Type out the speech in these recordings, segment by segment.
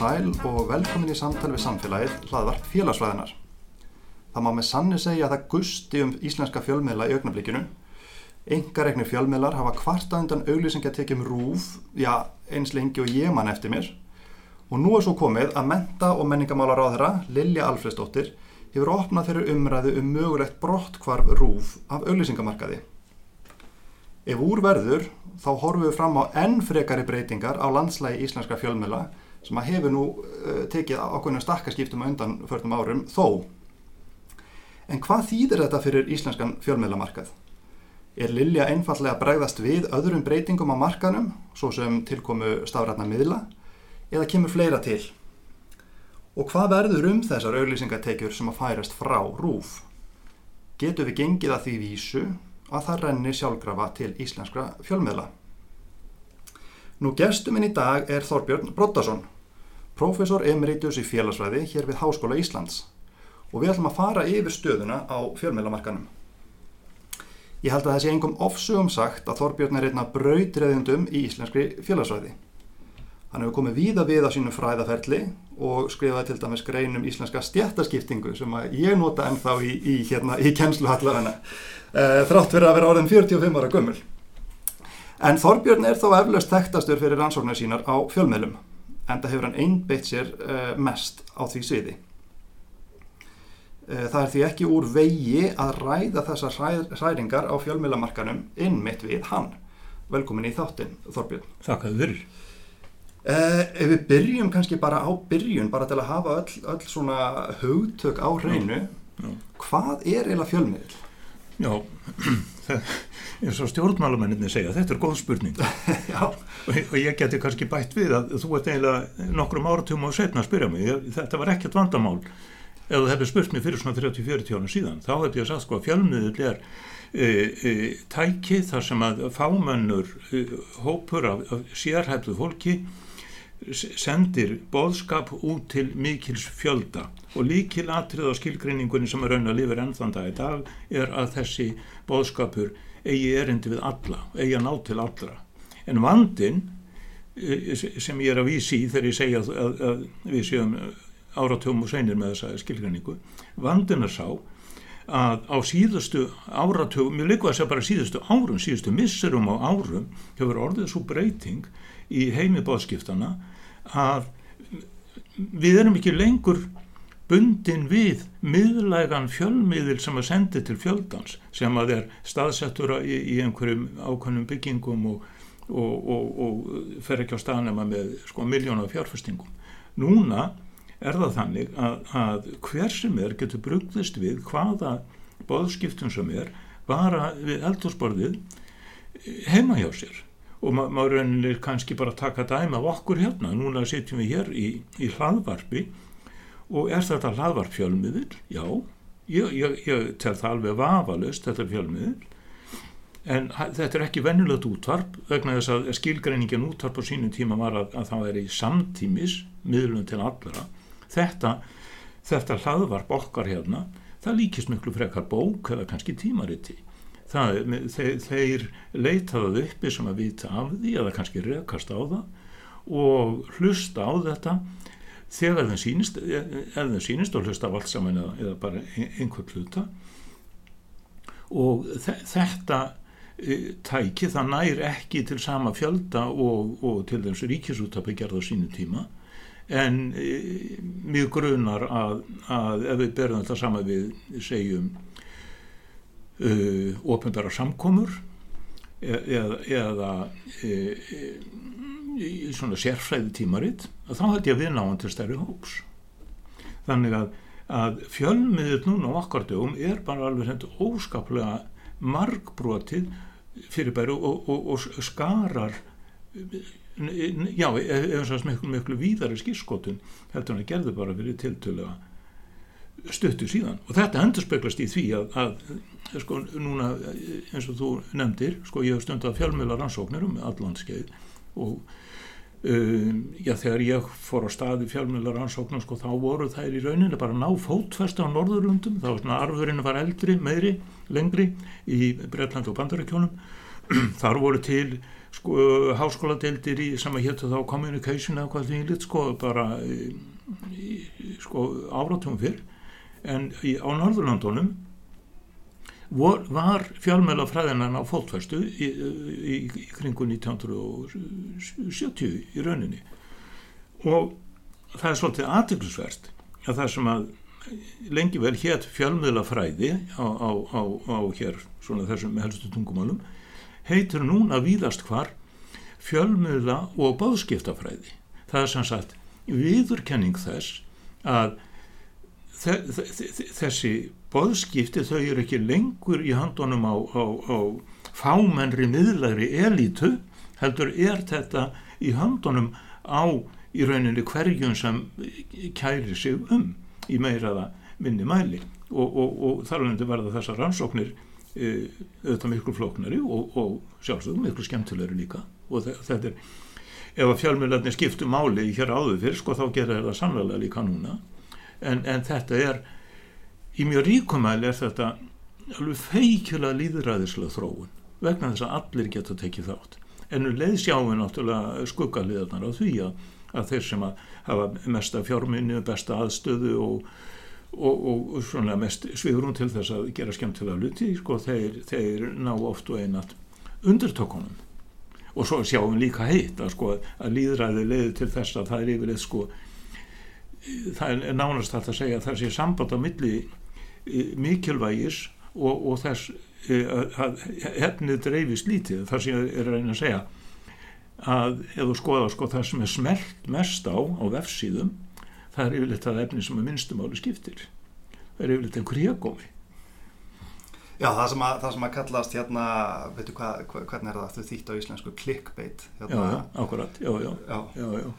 Sæl og velkomin í samtal við samfélagið hlaðvarp félagsfræðinar. Það má með sannu segja að það gusti um íslenska fjölmiðla í augnablikinu. Engarekni fjölmiðlar hafa kvarta undan auglýsingja tekjum rúf, já eins lengi og ég mann eftir mér. Og nú er svo komið að menta og menningamálar á þeirra, Lilja Alfredsdóttir, hefur opnað fyrir umræðu um mögulegt brottkvarf rúf af auglýsingamarkaði. Ef úr verður, þá horfum við fram á enn frekari breytingar á landslægi íslenska fjölmiðla sem að hefur nú uh, tekið ákveðinu stakkaskiptum undan förnum árum þó. En hvað þýðir þetta fyrir íslenskan fjölmiðlamarkað? Er Lilja einfallega að bregðast við öðrum breytingum á markanum, svo sem tilkomu stafrætna miðla, eða kemur fleira til? Og hvað verður um þessar auglýsingatekjur sem að færast frá rúf? Getur við gengið að því vísu að það renni sjálfgrafa til íslenskra fjölmiðla? Nú gestur minn í dag er Þorbjörn Brottason, profesor emeritus í félagsfræði hér við Háskóla Íslands og við ætlum að fara yfir stöðuna á fjölmiðlamarkanum. Ég held að sé engum ofsugum sagt að Þorbjörn er einna brautreðjundum í íslenskri félagsfræði. Hann hefur komið víða við á sínu fræðaferli og skrifaði til dæmis grein um íslenska stjættaskiptingu sem ég nota ennþá í, í, hérna, í kennsluhallarana, e, þrátt fyrir að vera orðin 45 ára gömul. En Þorbjörn er þó eflaust þekktastur fyrir rannsóknar sínar á fjölmiðlum, en það hefur hann einbeitt sér uh, mest á því sviði. Uh, það er því ekki úr vegi að ræða þessar hræringar á fjölmiðlamarkanum innmitt við hann. Velkomin í þáttinn, Þorbjörn. Þakkaðu fyrir. Uh, ef við byrjum kannski bara á byrjun, bara til að hafa öll, öll svona hugtök á hreinu, Já, já. hvað er eiginlega fjölmiðl? Já, eins og stjórnmálumenninni segja, þetta er góð spurning. Og, og ég geti kannski bætt við að þú ert eiginlega nokkrum áratugum og setna að spyrja mig, þetta var ekkert vandamál. Ef þú hefði spurt mig fyrir svona 30-40 árum síðan, þá hefði ég sagt sko að fjölmiðl er e, e, tæki þar sem að fámönnur e, hópur af, af sérhæfðu fólki sendir boðskap út til mikils fjölda og líkil atrið á skilgreiningunni sem er raun að lifir ennþann dag í dag er að þessi boðskapur eigi erindi við alla, eigi að ná til allra. En vandin eh, sem ég er að vísi í þegar ég segja að, að, að við séum áratugum og seinir með þessa skilgreiningu, vandin er sá að á síðustu áratugum, ég líka að segja bara síðustu árum, síðustu misserum á árum hefur orðið svo breyting í heimi bóðskiptana að við erum ekki lengur bundin við miðlægan fjölmiðil sem að sendi til fjöldans sem að er staðsettur í, í einhverjum ákveðnum byggingum og, og, og, og fer ekki á staðnema með sko miljónu fjárfestingum. Núna er það þannig að, að hver sem er getur brugðist við hvaða boðskiptum sem er bara við eldhúsborðið heima hjá sér og ma maður reynir kannski bara taka dæma af okkur hérna, núna sitjum við hér í, í hlaðvarpi og er þetta hlaðvarp fjölmiðil? Já, ég, ég, ég tel það alveg vafalust, þetta er fjölmiðil en þetta er ekki vennulegt útvarp vegna þess að skilgreiningin útvarp á sínum tíma var að, að það væri samtímis miðlun til allra. Þetta, þetta hlaðvarp okkar hérna það líkist miklu frekar bók eða kannski tímariti. Það, þeir, þeir leitaðu uppi sem að vita af því eða kannski rekast á það og hlusta á þetta þegar þeim sýnist eða þeim sýnist og hlusta allt saman eða, eða bara einhver hluta. Og þe þetta e, tæki það nær ekki til sama fjölda og, og til þess ríkisúttapi gerða sínu tíma. En e, mjög grunar að, að ef við berðum þetta sama við segjum ofinbæra samkomur e- eða, eða e, e, í svona sérfræði tímaritt að þá held ég að við náum til stærri hóps. Þannig að, að fjölmiður núna á okkar dögum er bara alveg hendur óskaplega margbrotið fyrirbæri og, og, og skarar já, eða svo miklu, miklu víðari skýrskotun heldur hann að gerðu bara fyrir tiltölega stuttu síðan. Og þetta endur speglast í því að, að sko núna eins og þú nefndir sko ég hef stund að fjölmjöla rannsóknir um allandskeið og um, já þegar ég fór á staði fjölmjöla rannsóknir sko þá voru þær í rauninni bara ná fótfesta á Norðurlundum þá var svona arfurinn var eldri, meiri, lengri í Breitland og Bandarækjónum þar voru til sko háskóladeildir í sem að héttu þá communication eða hvað því lit sko bara í, í, sko áratum fyrr. En í, á Norðurlandunum vor, var fjálmælafræðinan á fólkvæstu í, í, í kringu 1970 í rauninni og það er svolítið aðtöklusvert að það sem að lengi vel hétt fjálmælafræði á, á, á, á hér svona þessum helstu tungumálum heitur núna víðast hvar fjölmiðla og báðskiptafræði. Það er sannsagt viðurkenning þess að þessi bóðskipti þau eru ekki lengur í handunum á, á, á fámennri miðlæri elítu heldur er þetta í handunum á í rauninni hverjum sem kæri sig um í meiraða minni mæli. Og, og, og þar alveg verða þessar rannsóknir e, auðvitað miklu flóknari og, og sjálfsögum miklu skemmtilegri líka. Og þetta er ef að fjálmjölarnir skiptu máli hér áður fyrr sko þá gerir það sannlega líka núna en, en þetta er í mjög ríkumæli er þetta alveg feikjulega líðræðislega þróun vegna þess að allir geta tekið þátt. En nú leið sjáum við náttúrulega skuggaliðarnar á því að, að þeir sem að hafa mesta fjárminni besta aðstöðu og, og, og, og svona mest sviðrún til þess að gera skemmtilega luti sko, þeir, þeir ná oft og einat undirtökunum. Og svo sjáum við líka heitt að, sko, að líðræði leiði til þess að það er yfirleitt sko það er nánast að það segja að það sé samband á milli e, mikilvægis og, og þess e, að hefnið dreifist lítið. Þar sem ég er að reyna að segja að ef þú skoða sko það sem er smelt mest á á vefsíðum það er yfirleitt það efni sem er minnstumáli skiptir. Það er yfirleitt einhver hégómi. Já, það sem, að, það sem að kallast hérna, veitu hvað, hvernig er það þau þýtt á íslensku, clickbait hérna. Já, já, akkurat, já, já, já, já, já.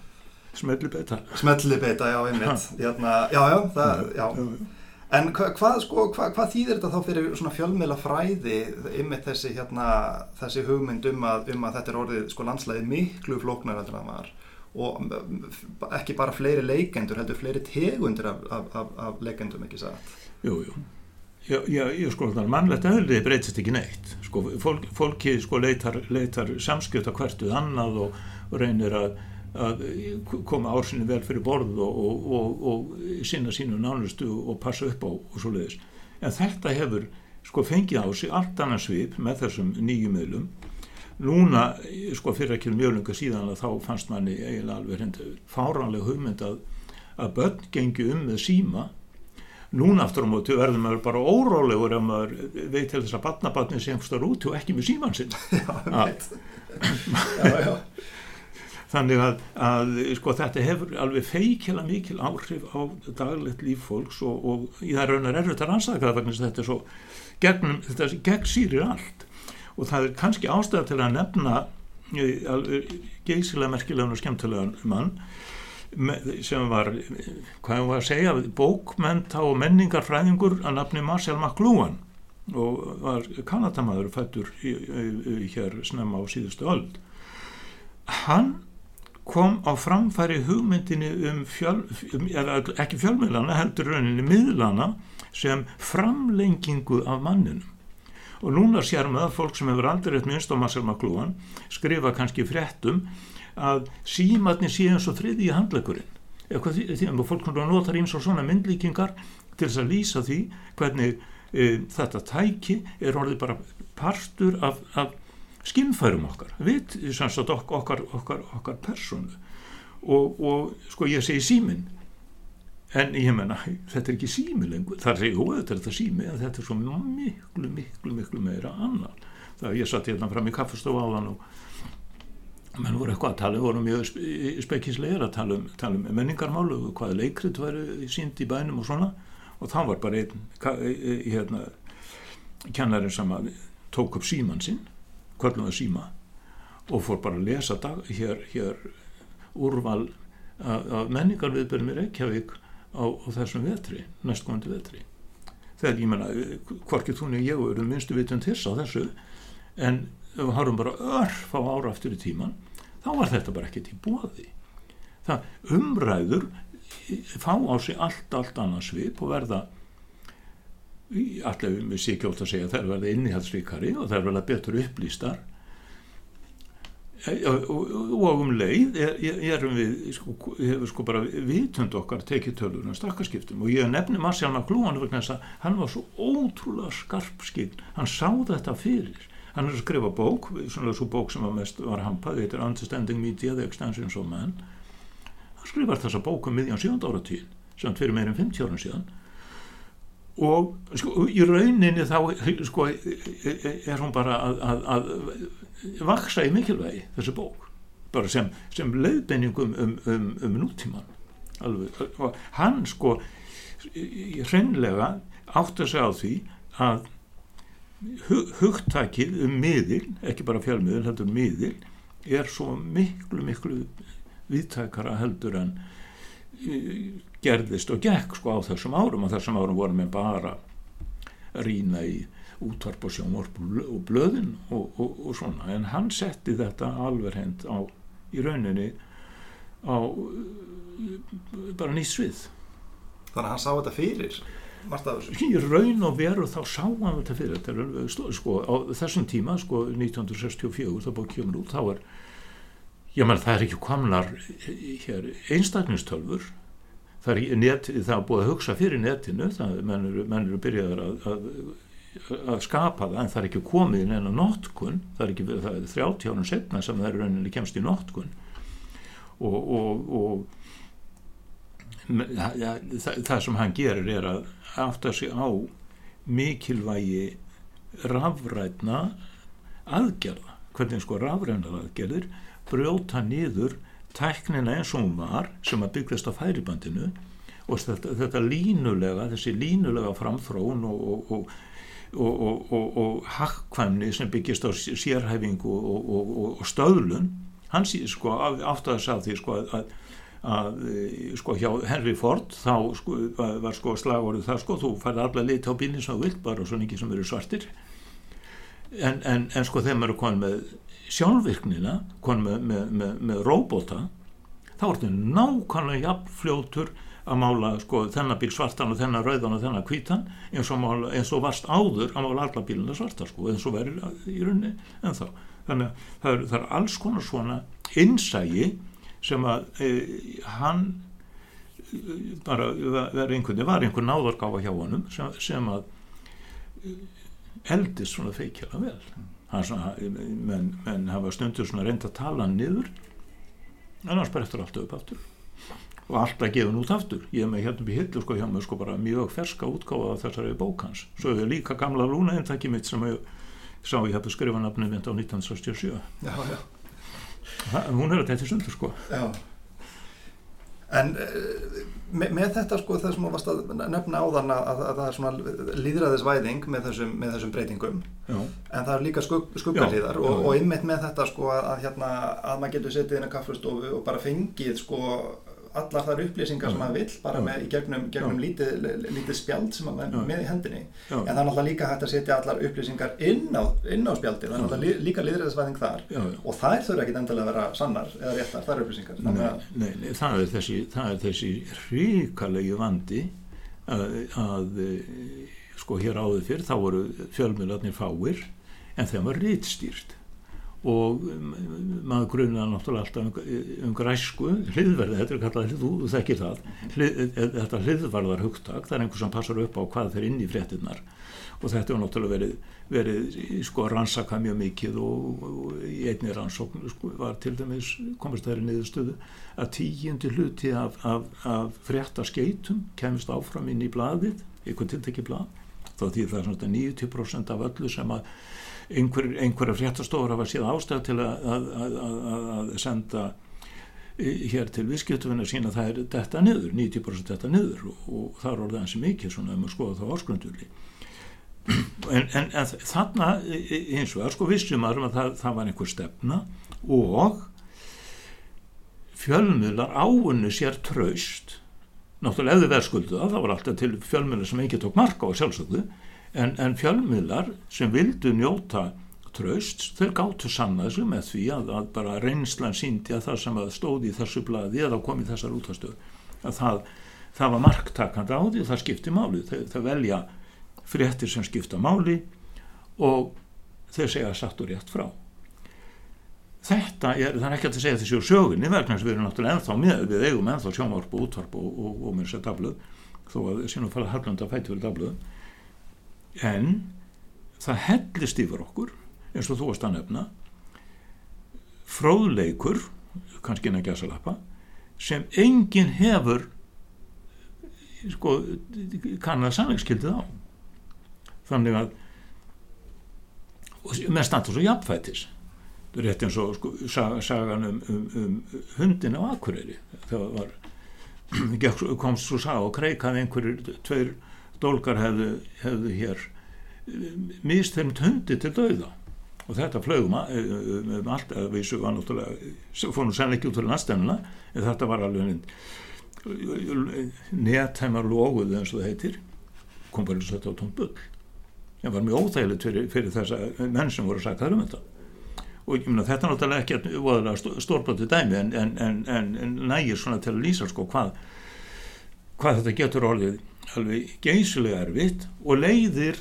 Smellibeita. Smellibeita, já, einmitt. Hérna, já, já, það, já. já. En hvað, sko, hvað, hvað þýðir þetta þá fyrir svona fjölmiðla fræði ymmið þessi, hérna, þessi hugmynd um að, um að þetta er orðið sko landslæði miklu flóknar heldur það var og ekki bara fleiri leikendur heldur fleiri tegundir af, af, af, af leikendum, ekki satt? Jú, jú. Já, já, ég sko, mannlegt öðli breytist ekki neitt. Sko, fólk, fólki sko leitar, leitar samskjöt á hvertuð annað og reynir að að koma ársinu vel fyrir borð og, og, og, og sinna sínu nánustu og passa upp á og svo leiðis. En þetta hefur sko fengið á sig allt annars svip með þessum nýju miðlum. Núna, sko fyrir ekki mjög lunga síðan að þá fannst manni eiginlega alveg hindi fáránlega hugmynd að, að börn gengi um með síma. Núna aftur á mótu verður maður bara órálegur ef maður veit til þess að batnabatni sem star út og ekki með síman sinn. Já, veit. já, já. Þannig að, að sko, þetta hefur alveg feikila mikil áhrif á daglegt líf fólks og, og í það raunar erfitt að rannsaka það þetta er svo gegn, þetta gegn sýrir allt og það er kannski ástæða til að nefna eh, geysilega merkilegan og skemmtilegan mann sem var, hvað var að segja, bókmenta og menningarfræðingur að nafni Marcel McLuhan og var kanadamaður fættur hér snemma á síðustu öll. Hann kom á framfæri hugmyndinni um, fjöl, um ekki fjölmiðlana, heldur rauninni miðlana sem framlengingu af manninum. Og núna sér með að fólk sem hefur aldrei eitt minnst á Marcel McLuhan skrifa kannski fréttum að símatni sé eins og þriði í handlegurinn. Því að fólk notar eins og svona myndlíkingar til þess að lýsa því hvernig e, þetta tæki er orðið bara partur af, af skinnfærum okkar, við, að okkar, okkar, okkar personu og, og sko ég segi símin en ég menna þetta er ekki sími lengur, það er jú þetta er þetta sími en þetta er svo miklu miklu miklu meira annan það ég satt hérna fram í kaffestofu áðan og, menn voru eitthvað að tala, voru mjög spekislegar að tala um, tala um menningarmálu og hvaða leikrit væri sínd í bænum og svona. Og þá var bara einn hérna, kennarinn sem tók upp síman sinn kvöllum að síma og fór bara að lesa dag, hér, hér úrval af menningarviðbyrjum í Reykjavík á, á þessum vetri, næstgóðandi vetri. Þegar ég menna, hvorkið þú niður ég eru minnstu vitund þess á þessu en ef við harum bara örf á ára aftur í tíman þá var þetta bara ekkert í bóði það umræður fá á sig allt, allt annars svip og verða allaveg með sér kjótt að segja þær verða innihaldsríkari og þær verða betur upplýstar. Og um leið erum við sko, hefur sko bara vitund okkar tekið tölur um stakkarskiptum og ég nefni Marcial McLuhan vegna þess að hann var svo ótrúlega skarpskinn hann sá þetta fyrir. Hann er að skrifa bók, svona svo bók sem var mest var hampað, þetta er Understanding Media the Extensions of Man. Hann skrifar þessa bók um miðjan 7. áratíð sem fyrir meirin 50 ára síðan og sko, í rauninni þá sko, er hún bara að, að, að vaksa í mikilvægi þessi bók. Bara sem, sem leiðbenningum um, um, um nútíman Alveg, og hann sko hreinlega átt að segja á því að hugtakið um miðil, ekki bara fjármiðil heldur miðil, er svo miklu miklu viðtækara heldur en gerðist og gekk sko á þessum árum. Og þessum árum vorum við bara rína í útvarp og sjónvarp og blöðin og, og, og svona. En hann setti þetta alveg hend á í rauninni á bara nýtt svið. Þannig að hann sá þetta fyrir í raun og veru þá sá hann þetta fyrir. Þetta er, sko, á þessum tíma sko 1964 þá búið kjömur út þá er já menn það er ekki komnar hér einstakningstölfur það er, net, það er búið að hugsa fyrir netinu það menn eru, menn eru byrjaðar að, að, að skapa það en það er ekki komið inn enn á notkun það er ekki, það er 30 árum setna sem það er rauninni kemst í notkun. Og, og, og ja, það, það sem hann gerir er að átta sig á mikilvægi rafrætna aðgerða. Hvernig sko rafrætna aðgerðir brjóta niður tæknina eins og hún var sem að byggjast á færibandinu og þetta, þetta línulega þessi línulega framþrón og, og, og, og hakkvæmni sem byggjast á sérhæfingu og stöðlun hans sko átt að að því sko að að eh, sko hjá Henry Ford þá sko, var, sko slagorðið það sko þú færði allar lit á bílinn sem þú vilt bara svo mikið sem eru svartir. En, en, en sko þeim eru konið með sjálfvirknina með, með, með, með róbóta þá er þetta nákvæmlega jafnfljótur að mála sko þennan bíl svartan og þennan rauðan og þennan kvítan eins og, mála, eins og varst áður að mála allar bílina svarta sko eins og verður í rauninni en þá þannig að það er, það er alls konar svona innsægi sem að e, hann bara verið einhvern var einhvern náðargáfa hjá honum sem, sem að eldist svona feikjala vel menn, menn hafa stundur svona reynd að tala niður. En hann sprettur alltaf upp aftur. Og alltaf gefin út aftur. Ég hef með hérna í hillu sko hjá mig sko bara mjög ferska útgáfa af þessari bókans svo hefur líka gamla lúna eintæki mitt sem ég sá ég hefði skrifað nafnum á 1967 já já. Hún er að þetta sundur sko. Já. En uh, með, með þetta sko það sem þú varst að nefna áðan að, að, að það er svona líðræðisvæðing með þessum, með þessum breytingum. Já. en það er líka skugg, skuggalíðar og, og einmitt með þetta sko að, hérna, að maður getur setið inn á kaffestofu og bara fengið sko allar þar upplýsingar sem maður vill bara með í gegnum, gegnum lítið, lítið spjald sem maður er með í hendinni. Já. en það er náttúrulega líka hægt að setja allar upplýsingar inn á, inn á spjaldi, það er náttúrulega líka liðræðisvæðing þar. Og þær þurfa ekki endilega að vera sannar eða réttar, þar upplýsingar. Nei, nei, nei það, er þessi, það er þessi ríkalegi vandi að, að sko hér áður fyrr þá voru fjölmjölarnir fáir en þeim var rítstýrt og um, maður grunna náttúrulega alltaf um, um græsku hliðverði, þetta er kallað, þú, þú þekkir það. Hlið, e, þetta hliðvarðar hugtak það er einhver sem passar upp á hvað þeir inn í fréttinnar og þetta er náttúrulega verið, verið sko rannsaka mjög mikið og, og í einni rannsókn sko, var til dæmis, komast þeirri niðurstöðu að tíundi hluti af, af, af fréttaskeitum kemist áfram inn í bladið, eitthvað tiltekki blad þá því það er svona 90% af öllu sem að einhver, einhverja fréttastofur hafa síðan ástæð til að, að, að, að senda hér til viðskiptufinu sína það er þetta niður, 90% þetta niður og, og það er orðið hansi mikið svona ef maður skoða það áskrundurli en, en, en þarna eins og að sko vissum að það, það var einhver stefna og fjölmiðlar áunni sér traust. Náttúrulega ef þið verðskuldu það, það var alltaf til fjölmiðlar sem ekki tók marka á sjálfsögðu en, en fjölmiðlar sem vildu njóta traust, þeir gáttu sanna þessu með því að, að bara reynslan síndi að það sem að stóði í þessu bladi eða komið þessar útastöð að það, það var marktakand á því það skipti máli, þeir, þeir velja fréttir sem skipta máli og þeir segja satt og rétt frá. Þetta er, það er ekki að segja þessi úr sögunni vegna sem við erum náttúrulega ennþá með við eigum ennþá sjónvarp og útvarp og, og, og mér sér dafluð þó að sínum fara hallanda fæti vel dafluð en það hellist yfir okkur eins og þú varst að nefna fróðleikur kannski en að gæsa lappa sem enginn hefur sko kannað sannleikskildið á. Þannig að með status og jafnfætis. Þetta er rétt eins og sko, sagan um, um, um hundin á Akureyri. Það var komst svo sá og kreikaði einhverjir tveir dólgar hefðu, hefðu hér mist þeim hundi til dauða. Og þetta flögum um, um allt að við svo var náttúrulega fórum sannleikki út fyrir næstennina en þetta var alveg netheimar loguð eins og það heitir kom bara þess að þetta á bull það var mjög óþægilegt fyrir, fyrir þessa menn sem voru að það um þetta. Og að þetta er náttúrulega ekki voðalega stórblóti dæmi en, en, en, en nægir svona til að lýsa sko hvað hvað þetta getur orðið alveg geysilega erfitt og leiðir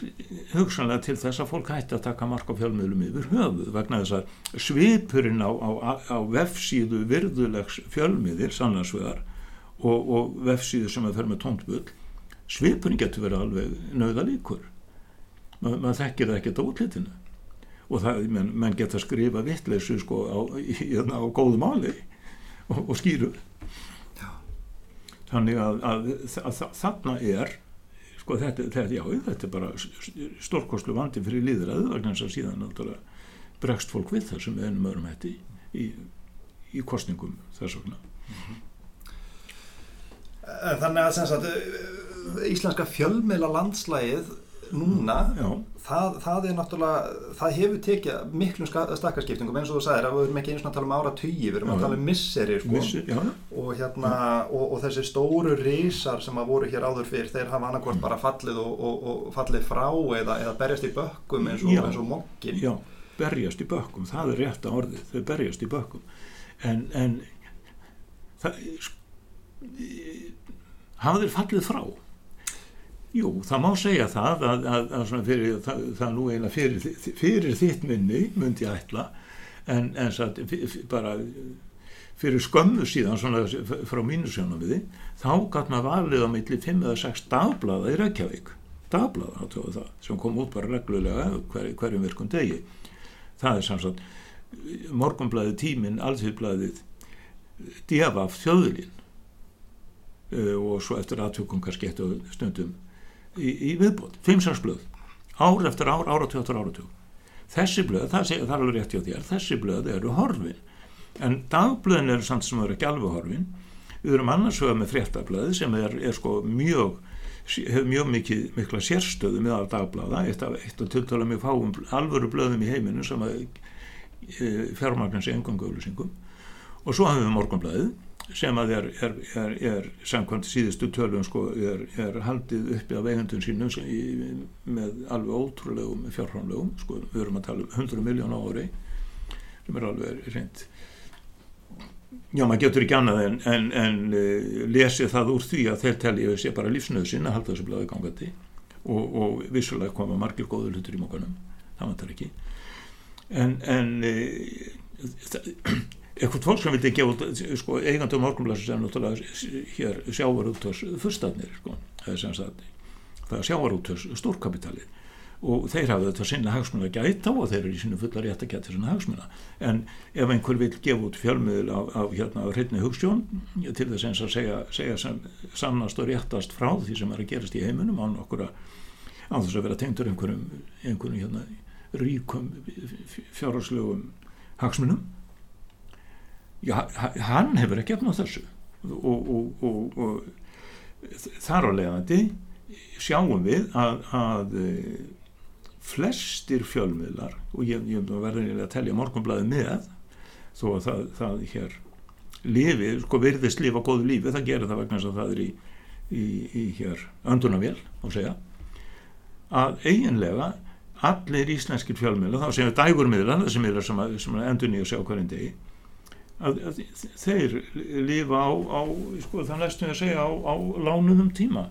hugsanlega til þess að fólk hætti að taka marka fjölmiðlum yfir höfuð vegna þess að svipurinn á, á, á vefsíðu virðulegs fjölmiðir sannarsvegar og, og vefsíðu sem er fyrir með tóntbull svipurinn getur verið alveg nauða líkur Ma, maður þekkir það ekkert á útlitinu. Og það, menn, menn geta skrifa vittleysu sko á, á, á góðu máli og, og skýru þannig að, að, að, að þarna er sko þetta, þetta, já, þetta er bara stórkostlu vandi fyrir líðræðu vegna þess að síðan náttúrulega bregst fólk við það sem við ennum öðrum hætti í, í kostningum þess vegna. Þannig að sagt, íslenska fjölmiðla landslægið núna það, það er náttúrulega það hefur tekið miklum stakkarskiptingum eins og þú sagðir að við erum ekki eins og að tala um ára tugi við erum að tala um misseri sko. Missi, og, hérna, og, og þessi stóru risar sem að voru hér áður fyrr þeir hafa annarkort mm. bara fallið og, og fallið frá eða, eða berjast í bökkum eins og, og mokkin Já, berjast í bökkum, það er rétt að orðið þau berjast í bökkum. En, en það hafa þeir fallið frá Jú, það má segja það að, að, að fyrir, það, það nú eiginlega fyrir, fyrir þitt minni myndi ég ætla en, en satt, bara fyrir skömmu síðan svona, frá mínu sjónum við þá gæt maður valið á milli 5 eða 6 dagblaða í Reykjavík. Dagblaða átöðu það sem kom út bara reglulega hver, hverjum virkum degi. Það er samsagt morgunblæði tímin, alþjóðblæðið djafaf þjóðulinn uh, og svo eftir aðtökum kannski eftir stundum í, í viðbót, fimmsarsblöð ár eftir ár, áratug eftir áratug. Þessi blöð, það, sé, það er alveg rétt hjá þér þessi blöð eru horfin. En dagblöðin eru samt sem eru ekki alveg horfin. Við erum annars höfða með fréttablöð sem er, er sko mjög hefur mjög mikið, mikla sérstöðu með að dagblaða, eitt af, eitt af tiltala mjög fáum alvöru blöðum í heiminu sem að e, engangu auðlýsingum og svo hafum við morgunblæðið sem að er, er, er, er samkvæmt síðustu tölum sko, er haldið uppi af eigundun sínum í, með alveg ótrúlegum fjárhónlegum, sko, við erum að tala um 100 miljón ári sem er alveg reynd já maður getur ekki annað en, en, en uh, lesið það úr því að þeir telja sé bara lífsnöðsinn að halda þessu blöðu gangandi og, og vissulega koma margir góður hlutur í mókanum það vantar ekki. En en uh, eitthvað fólk sem vildi gefa sko, eigandum morgunblæsir sem náttúrulega hér sjávarúttörs fyrstafnir sko, það er sjávarúttörs stórkapitalið. Og þeir hafa þetta sinna hagsmuna gæta og þeir eru í sinu fullar rétt að gæta sinna hagsmuna. En ef einhver vil gefa út fjölmiðil af, af hérna hreitni hugstjón til þess eins að segja, segja sem, sannast og réttast frá því sem er að gerast í heiminum án okkur að, þess að vera tengdur einhverjum, einhverjum hérna, ríkum fjárháslegum hagsmunum já, hann hefur ekki efna þessu. Og, og, og, þar á leiðandi sjáum við að, að eh, flestir fjölmiðlar og ég, ég verður að telja morgunblæði með þó að það, það hér lifi, sko virðist lifa góðu lífi, það gerir það vegna að það er í, í, í hér öndunavél og segja að eiginlega allir íslenskir fjölmiðlar, þá séum við dægurmiðlar sem er sem, sem endur nýja að sjá hverjum degi að, að þeir lifa á, á sko, það næstum við að segja á, á lánuðum tíma.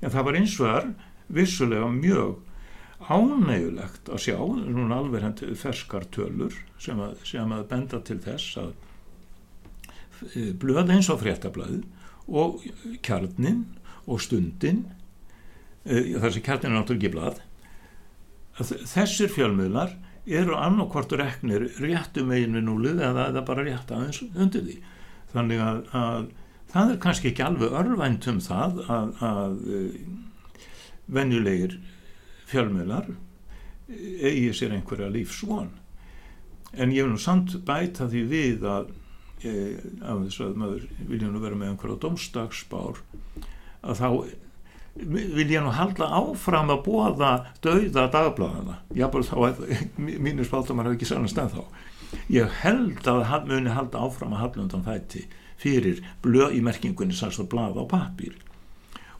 En það var eins og þar vissulega mjög ánægulegt að sjá núna alveg hendur ferskar tölur sem að, sem að benda til þess að e, blöð eins og fréttablaði og kjarnin og stundin e, þessi kjarnin er náttúrulega ekki blað þessir fjölmiðlar eru annarkvartur eknir réttu megin við núlið eða, eða bara rétt aðeins undir því. Þannig að, að það er kannski ekki alveg örvænt um það að, að e, venjulegir fjölmiðlar eigi sér einhverja lífsvon. En ég vil nú samt bæta því við að e, af þess að maður vilja nú vera með einhverja domstagsbár að þá vil ég nú halda áfram að bóða dauða dagbladana jábel þá að mínir spátumar hafa ekki sannast en þá ég held að hann muni halda áfram að halda undan fæti fyrir blöð í merkingunni sannst að blada á papír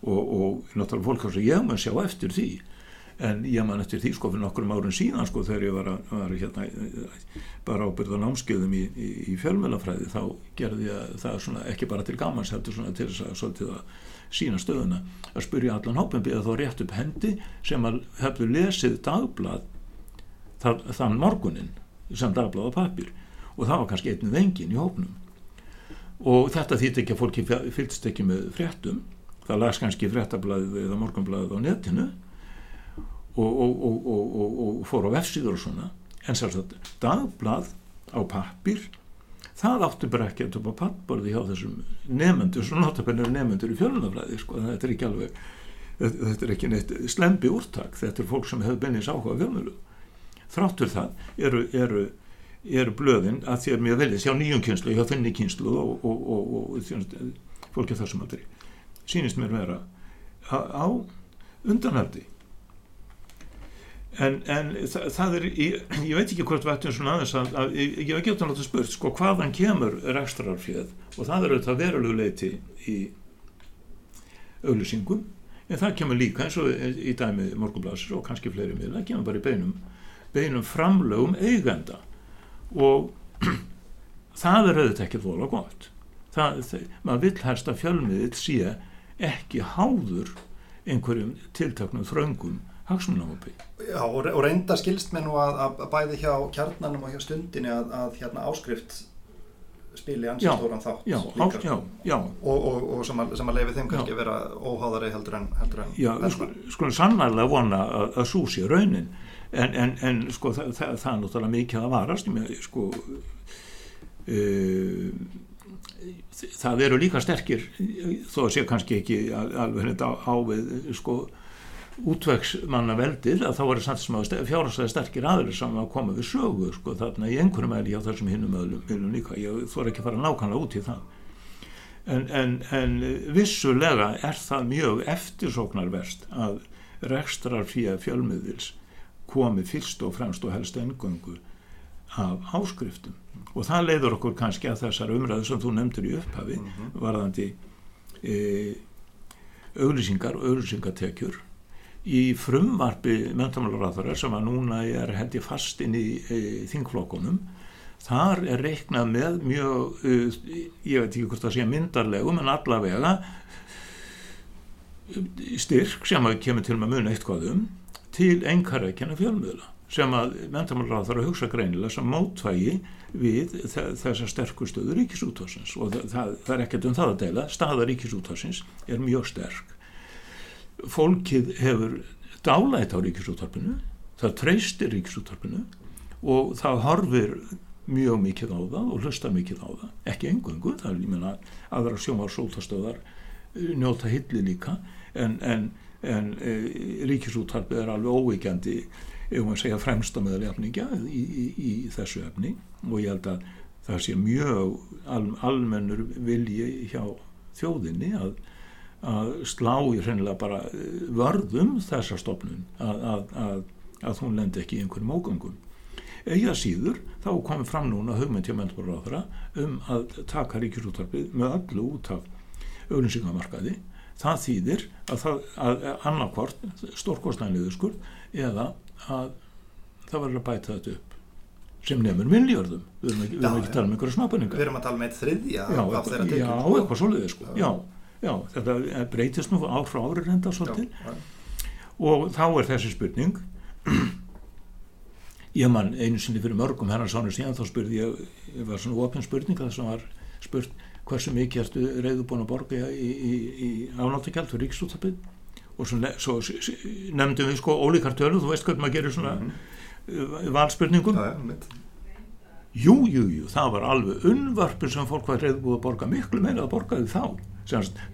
og, og náttúrulega fólk að ég mun sjá eftir því en ég man eftir því sko fyrir nokkur árum síðan sko þegar ég var, að, var hérna, bara ábyrða námskeiðum í, í, í fjölmjölafræði þá gerði ég það svona ekki bara til gamans heldur svona til þess að svolítið að sína stöðuna að spyrja allan hópin býða þá rétt upp hendi sem að hefðu lesið dagblad það, þann morgunin sem dagblad á papir og það var kannski einnið engin í hópnum. Og þetta þýtti ekki að fólki fylgst ekki með fréttum. Það las kannski fréttablaðið eða morgunblaðið á netinu og, og, og, og fór á vefsíður og svona. En sérstaklega dagblad á pappir það áttu bara ekki að töpa pappborði hjá þessum nefnendur sem notabennir nefnendur í fjölunafræði sko, þetta er ekki alveg þetta er ekki neitt slembi úrtak þetta er fólk sem hefur bennins áhuga fjölmjölu þráttur það eru, eru, eru blöðin að því að mér veljast hjá nýjum kynslu, hjá þenni kynslu og fólki þessum aldrei sínist mér vera á undanhaldi en, en það, það er ég, ég veit ekki hvort vættum svona aðeins að, að ég hef ekki átt að spurt sko hvaðan kemur rekstrarfjöð og það er auðvitað verulegu leiti í auðlusingum en það kemur líka eins og í dæmi morgunblasir og kannski fleiri miðla, kemur bara í beinum beinum framlögum eigenda. Og það er auðvitað ekki vola gott. Það, það, maður vill helst að fjölmiðil sé ekki háður einhverjum tiltaknum þröngum hagsmunahópi. Já og, reynda skilst mér nú að, að bæði hjá kjarnanum og hjá stundinni að, að hérna áskrift spili ansið stóran þátt já, líka já, já. og, og, og sem að, að leiði þeim kannski að vera óháðari heldur en heldur en Já, sko, sko sannarlega vona að, að sú sé raunin en, en, en sko það, það, það er náttúrulega mikið að varast með sko uh, það eru líka sterkir þó að sé kannski ekki alveg hérna á, á við sko útvegsmanna veldið að þá var það samt fjárhastlega sterkir aðri sem að koma við sögu sko, þarna í einhverjum mæli á þessum hinnum öðlum líka, ég þór ekki að fara nákvæmlega út í það. En, en, en vissulega er það mjög eftirsóknarverst að rekstrar fyrir fjölmiðils komi fyrst og fremst og helst engöngu af áskriftum. Og það leiður okkur kannski að þessar umræðu sem þú nefndur í upphafi -hmm. varðandi e, auglýsingar og auglýsingatekjur í frumvarfi mentamálaráþara sem að núna er hendi fast inn í e, þingflokkunum. Þar er reiknað með mjög e, ég veit ekki hvort það sé myndarlegum en allavega styrk sem að kemur til með mun eitthvað um til engarækjana fjölmiðla sem að mentamálaráþara hugsa greinilega sem mótvægi við þessar sterkustöðu ríkisútvarsins og það, það, það er ekkert um það að deila. Staða ríkisútvarsins er mjög sterk fólkið hefur dálætt á ríkisúttarpinu það treystir ríkisúttarpinu og það horfir mjög mikið á það og hlustar mikið á það. Ekki engungu, það er líka aðra sjómar sóltastöðar eh, njóta hilli líka en, en, en e, ríkisúttarpið er alveg óveikjandi ef maður segja fremsta meðal jafningja í, í, í þessu efni. Og ég held að það sé mjög al, almennur vilji hjá þjóðinni að, að slá í hreinlega bara vörðum þessa stofnun að, að, að hún lendi ekki í einhverjum ógangum eiga síður þá komið fram núna hugmynd hjá menturráðara um að taka ríkisúttarpið með allu út af auðlýsingamarkaði það þýðir að, að annarkvort stórkostnæniður skurð eða að það verður að bæta þetta upp sem nefnur miljörðum við erum ekki, já, ekki að tala um einhverja smápenningar við erum að tala um eitt þriðja já, tekjum. já, eitthvað svolítið sko. já. já, þetta breytist nú ár frá ári reynda svolítið. Og þá er þessi spurning. Ég man einu sinni fyrir mörgum hennar sánu síðan þá spurði ég, ég var svona ofin spurning það sem var spurt hversu mikið ertu reyðu búin að borga í, í, í ánáttakjald fyrir ríksúttabið og svo, svo nefndum við sko ólíkar tölu, þú veist hvernig maður gerir svona mm -hmm. valspurningum ja, jú, jú, jú, það var alveg unnvarpin sem fólk var reyðu búin að borga miklu meira að borga því þá.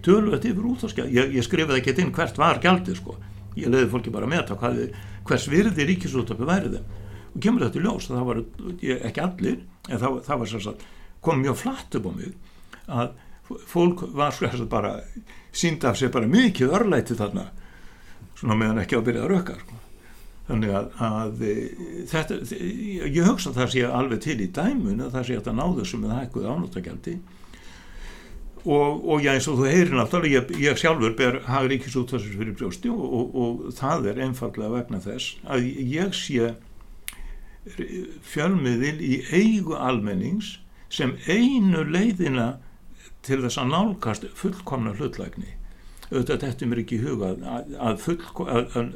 Tölu þetta yfir útháskjald ég, ég skrifaði ekki inn hvert var gjaldið sko. Ég leiði fólki bara með það hvers virði ríkisúttabið værið og kemur þetta í ljós það var ekki allir en það, það var sérstaklega kom mjög flatt upp á mig að fólk var sko bara sínd af sig bara mikið örlæti þarna svona meðan ekki að byrja að rökka sko. Þannig að, að e, þetta, ég hugsa að það sé alveg til í dæmun að það sé að það náðu sem það hækkuð ánáttakjaldi og, og já eins og þú heyrir náttúrulega ég, ég sjálfur ber hagri ekki svo þessar fyrir brjósti og, og, og það er einfallega vegna þess að ég sé fjölmiðil í eigu almennings sem einu leiðina til þess að nálgast fullkomna hlutlægni. Auðvitað þetta mér ekki í huga að, að, fullko, að, að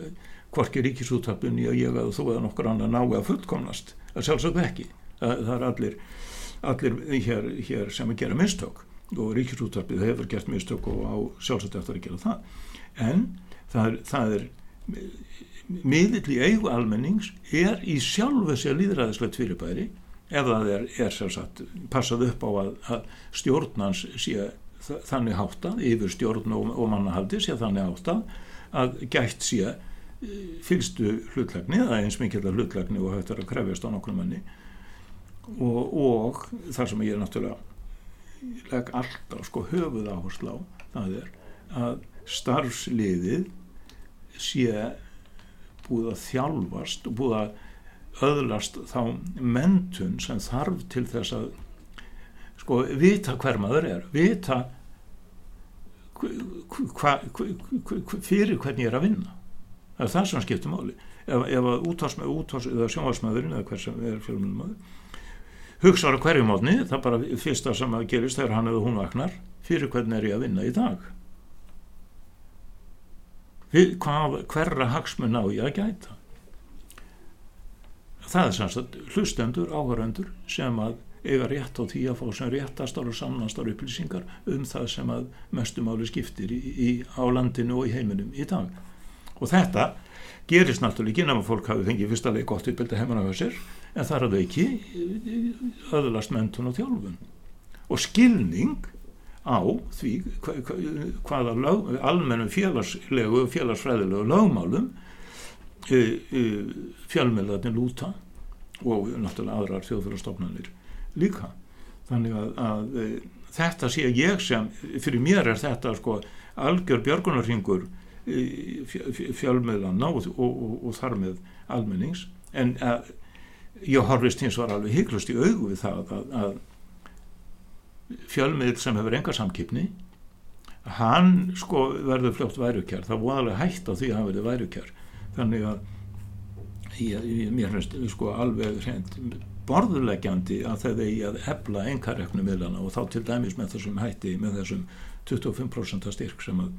hvorki ríkisúttarpunni og ég að þú eða nokkur annar nái að fullkomnast. Að sjálfsögðu ekki. Það er allir, allir hér, hér sem að gera mistök og ríkisúttarpið hefur gert mistök og á sjálfsögðu eftir að gera það. En það er, það er miðill í eigu almennings er í sjálfu sér líðræðislegt fyrirbæri ef það er, er sagt, passað upp á að, að stjórnans sé þannig háttað, yfir stjórn og, og mannahaldi sé þannig háttað að gætt sé fylstu hlutlegni, það er eins mikið hlutlegni og hægt er að krefjast á nokkur manni. Og, og þar sem ég er náttúrulega legg alltaf sko höfuð áherslu á það er að starfsliðið sé búið að þjálfast og búið að öðlast þá mentun sem þarf til þess að sko vita hver maður er vita hva, hva, fyrir hvernig ég er að vinna það er það sem skiptir máli? Ef, ef sjónvarsmaðurinn eða hver sem er fjölmjölmaður hugsaður hverju mótni það bara fyrsta sem að gerist þegar hann eða hún vaknar fyrir hvernig er ég að vinna í dag? Hvað, hverra hagsmun á ég að gæta? Það er semst hlustendur, áhöröndur sem að eiga rétt á því að fá sem réttastar og samnastar upplýsingar um það sem að mestumáli skiptir í, í, á landinu og í heiminum í dag og þetta gerist náttúrulega ekki nema fólk hafi fengið fyrsta leik gott uppbylda heimann af þessir en er að ekki öðlast mentun og þjálfun. Og skilning á því hvaða lög, almennum félagslegu og félagsfræðilegu lögmálum fjölmiðlarnir lúta og náttúrulega aðrar þjóðfélagstofnanir líka. Þannig að, að þetta sé ég sem fyrir mér er þetta sko algjör björgunarhingur fjölmiðlarna og, og, og, þar með almennings. En að, ég horfist hins var alveg hygglust í augu við það að, að fjölmiðl sem hefur enga samkipni hann sko verður fljótt værukjær það var alveg hægt á því að hann verður værukjær þannig að ég, ég, mér finnst sko alveg hreint borðulegjandi að það eigi að hefla engareknu miðlana og þá til dæmis með þessum hætti með þessum 25% styrk sem að,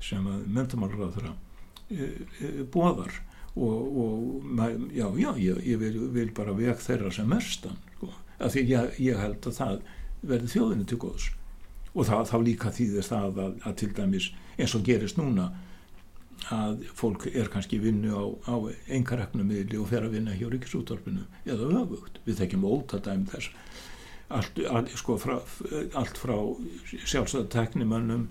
að mentamálur á þeirra e, e, bóðar og, og já, já, ég, ég vil, vil bara veg þeirra sem mestan sko, af því ég, ég held að það verði þjóðinu til góðs. Og það, þá líka þýðist það að, að til dæmis eins og gerist núna að fólk er kannski vinnu á, á engareknummiðli og fer að vinna hjá ríkisúttorfinu eða öfugt, við þekkjum ótadæm þess. Allt, allt, sko, frá, allt frá sjálfsögða teknimönnum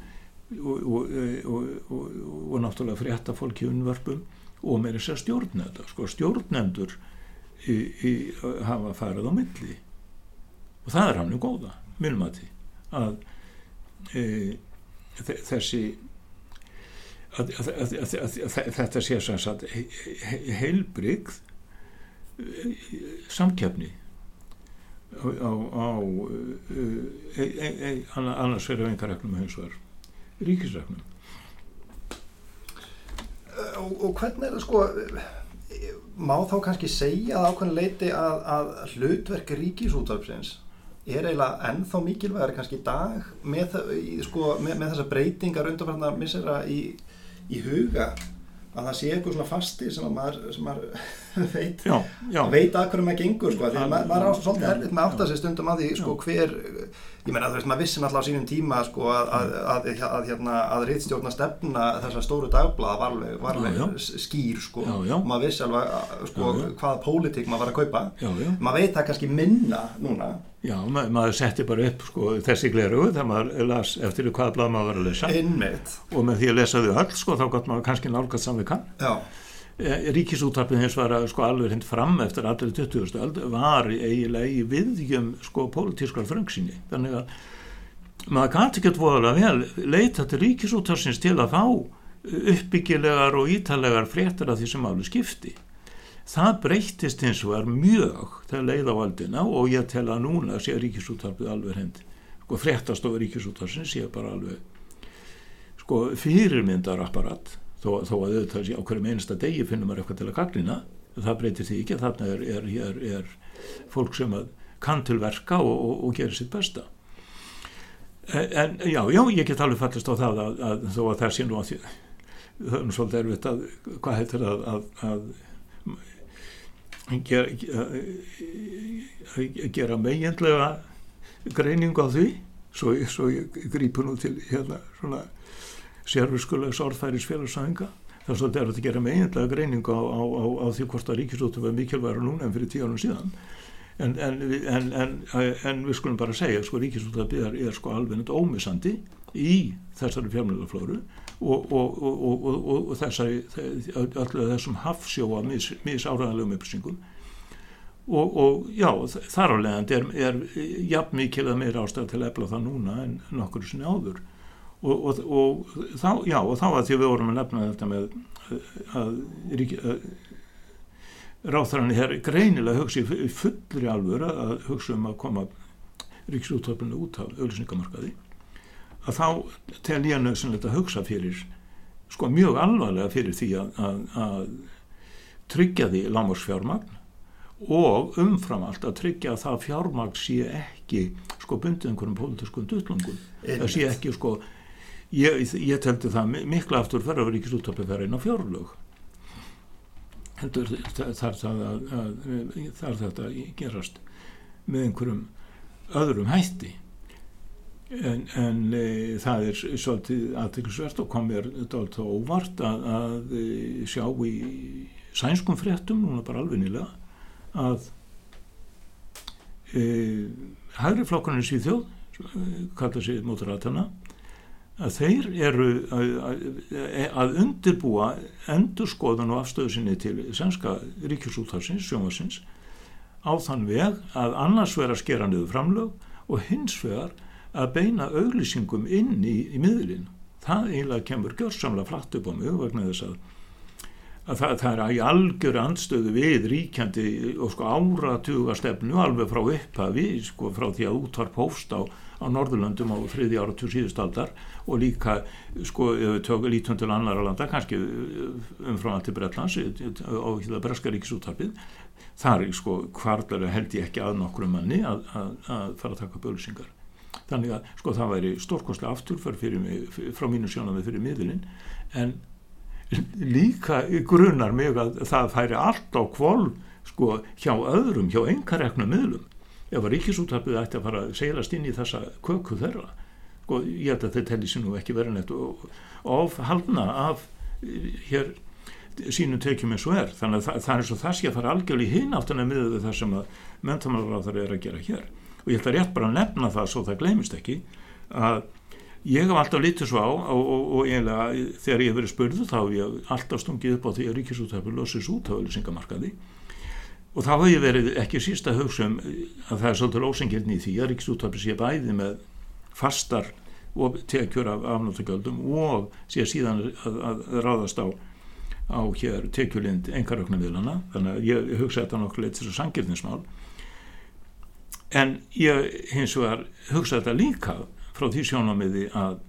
og, og, og, og náttúrulega frétta fólk í unnvörpum og með þess að stjórna þetta sko stjórnendur í, í, hafa farið á milli. Og það er hann um góða minnum að að e, þessi að, að, að, þetta sé sem sagt heilbrygð e, samkjöfni á, á, á e, e, e, annars verður engaregnum hins vegar ríkisregnum og, og hvernig er það sko má þá kannski segja að ákveðin leiti að, að hlutverk ríkisútvarpsins er eiginlega ennþá mikilvægari kannski í dag með, sko, með, með þessa breytingar undanfærna missera í, í huga að það sé eitthvað svona fasti sem að maður, sem maður veit, já, já. veit að hverju maður gengur sko, því maður, maður er svolítið erfitt með átt að sé stundum að því sko hver ég menna þú veist maður vissi náttúrulega á sínum tíma sko að, að, að, að hérna, riðstjórna stefna þessar stóru dagblaða var alveg, var alveg skýr sko. Og maður vissi alveg sko hvaða pólitík maður var að kaupa. Maður veit það kannski minna núna Já, ma maður setti bara upp sko, þessi gleru þegar maður las eftir hvaða blad maður var að lesa Einmitt. og með því að lesa þau öll sko, þá gott maður kannski nálgast saman við kann e, Ríkisúttarpið hins var að sko, alveg hend fram eftir allir 20. öld var eiginlega í viðgjum sko pólitískar þröngsinni þannig að maður gæti ekki voðalega vel leita til ríkisúttarpsins til að fá uppbyggilegar og ítalegar fréttar af því sem alveg skipti það breyttist eins og er mjög þegar leið á aldina og ég tel að núna sé ríkisúttarpið alveg hend sko fréttastofu ríkisúttarpið sé bara alveg sko fyrirmyndar apparat þó, þó að auðvitað sé á hverjum einasta degi finnum maður eitthvað til að gaglina það breytir því ekki, þarna er, er, er, er fólk sem kann til verka og, og, og gerir sitt besta. En já, já, ég get alveg fallist á það að, að þó að það sé nú að því, það er nú svolítið erfitt að hvað heitir að, að, að gera, gera meginlega greiningu á því svo, svo ég grípu nú til hérna svona sérfiskulegs orðfæris félagsæðinga þar svo þetta er að gera meginlega greiningu á, á, á, á því hvort að ríkisútum er mikilvægur núna en fyrir tíu árum síðan. En, en, en, en við skulum bara segja sko ríkisútum er, sko alveg ómissandi í þessari fjármjöldarflóru og, og, og, og þessari öllu þessum hafsjóa mis, misáraðanlegum upplýsingum. Og já, þar á leiðandi er, er jafn mikil að meira ástæða til að efla það núna en nokkur sinni áður. Og þá, já, og þá að því við vorum að nefna þetta með að, að ráþranni hér greinilega hugsi fullri alvöru að hugsa um að koma ríksúttöflunni út af auðvilsningamarkaði að þá tel ég nöðsynlegt að hugsa fyrir sko mjög alvarlega fyrir því að, að, að tryggja því lámarsfjármagn og umfram allt að tryggja að það fjármagn sé ekki sko bundið einhverjum pólitískum duttlungum það sé ekki sko ég, ég teldi það mikla aftur fyrir að vera ekki úttöpið fyrir eina fjárlög heldur þar þetta gerast með einhverjum öðrum hætti En, en e, það er svolítið aðtæklusvert og kom mér þetta óvart að, að e, sjá í sænskum fréttum, núna bara alveg að e, hægri flokkurinn í Svíþjóð, kalla sér móturatana, að þeir eru að, að undirbúa endurskoðan og afstöðu sinni til sænska ríkjusútharsins, sjómasins, á þann veg að annars vera skera niður framlög og hins vegar að beina auglýsingum inn í, í miðlinn. Það eiginlega kemur gjörsamlega flatt upp á mig vegna þess að, að það, það er í algjöru andstöðu við ríkjandi og sko áratuga stefnu alveg frá upphafi, sko frá því að útvarp hófst á, á Norðurlöndum á þriði áratug síðustaldar og líka sko tökur lítun til annar landa, kannski umfram allt til Breitlands á það breska ríkisúttarpið. Það er sko hvarlar held ég ekki að nokkru manni að, að, að fara að taka bjölusingar þannig að sko það væri stórkostlega afturför frá mínu sjónami fyrir miðlinn en líka grunar mig að það færi allt á kvól sko hjá öðrum, hjá engareknum miðlum. Ef að ríkisúttarpið ætti að fara að seilast inn í þessa köku þeirra. Sko ég held að þetta telli sér nú ekki verið neitt og ofhaldna af hér sínum tekjum eins og er. Þannig að það, það er svo það sé að fara algjörlega hinn áttan að miða við það sem að mentamálar á það er að gera hér og ég ætla rétt bara að nefna það svo það glemist ekki að ég hef alltaf litið svo á og, og, og eiginlega þegar ég hef verið spurðu þá hef ég alltaf stungið upp á því að ríkisúttöfur losist út á auðvisingamarkaði og þá hef ég verið ekki sísta hugsa um að það er svolítið ósengilni í því að ríkisúttöfur sé bæði með fastar og tekjur af afnáttakjöldum og sé síðan að, að ráðast á á hér tekjulind engaröknu viðlana þannig að ég hugsa þetta nokkuð leitt þessu sangirnismál en ég hins vegar hugsa þetta líka frá því sjónamiði að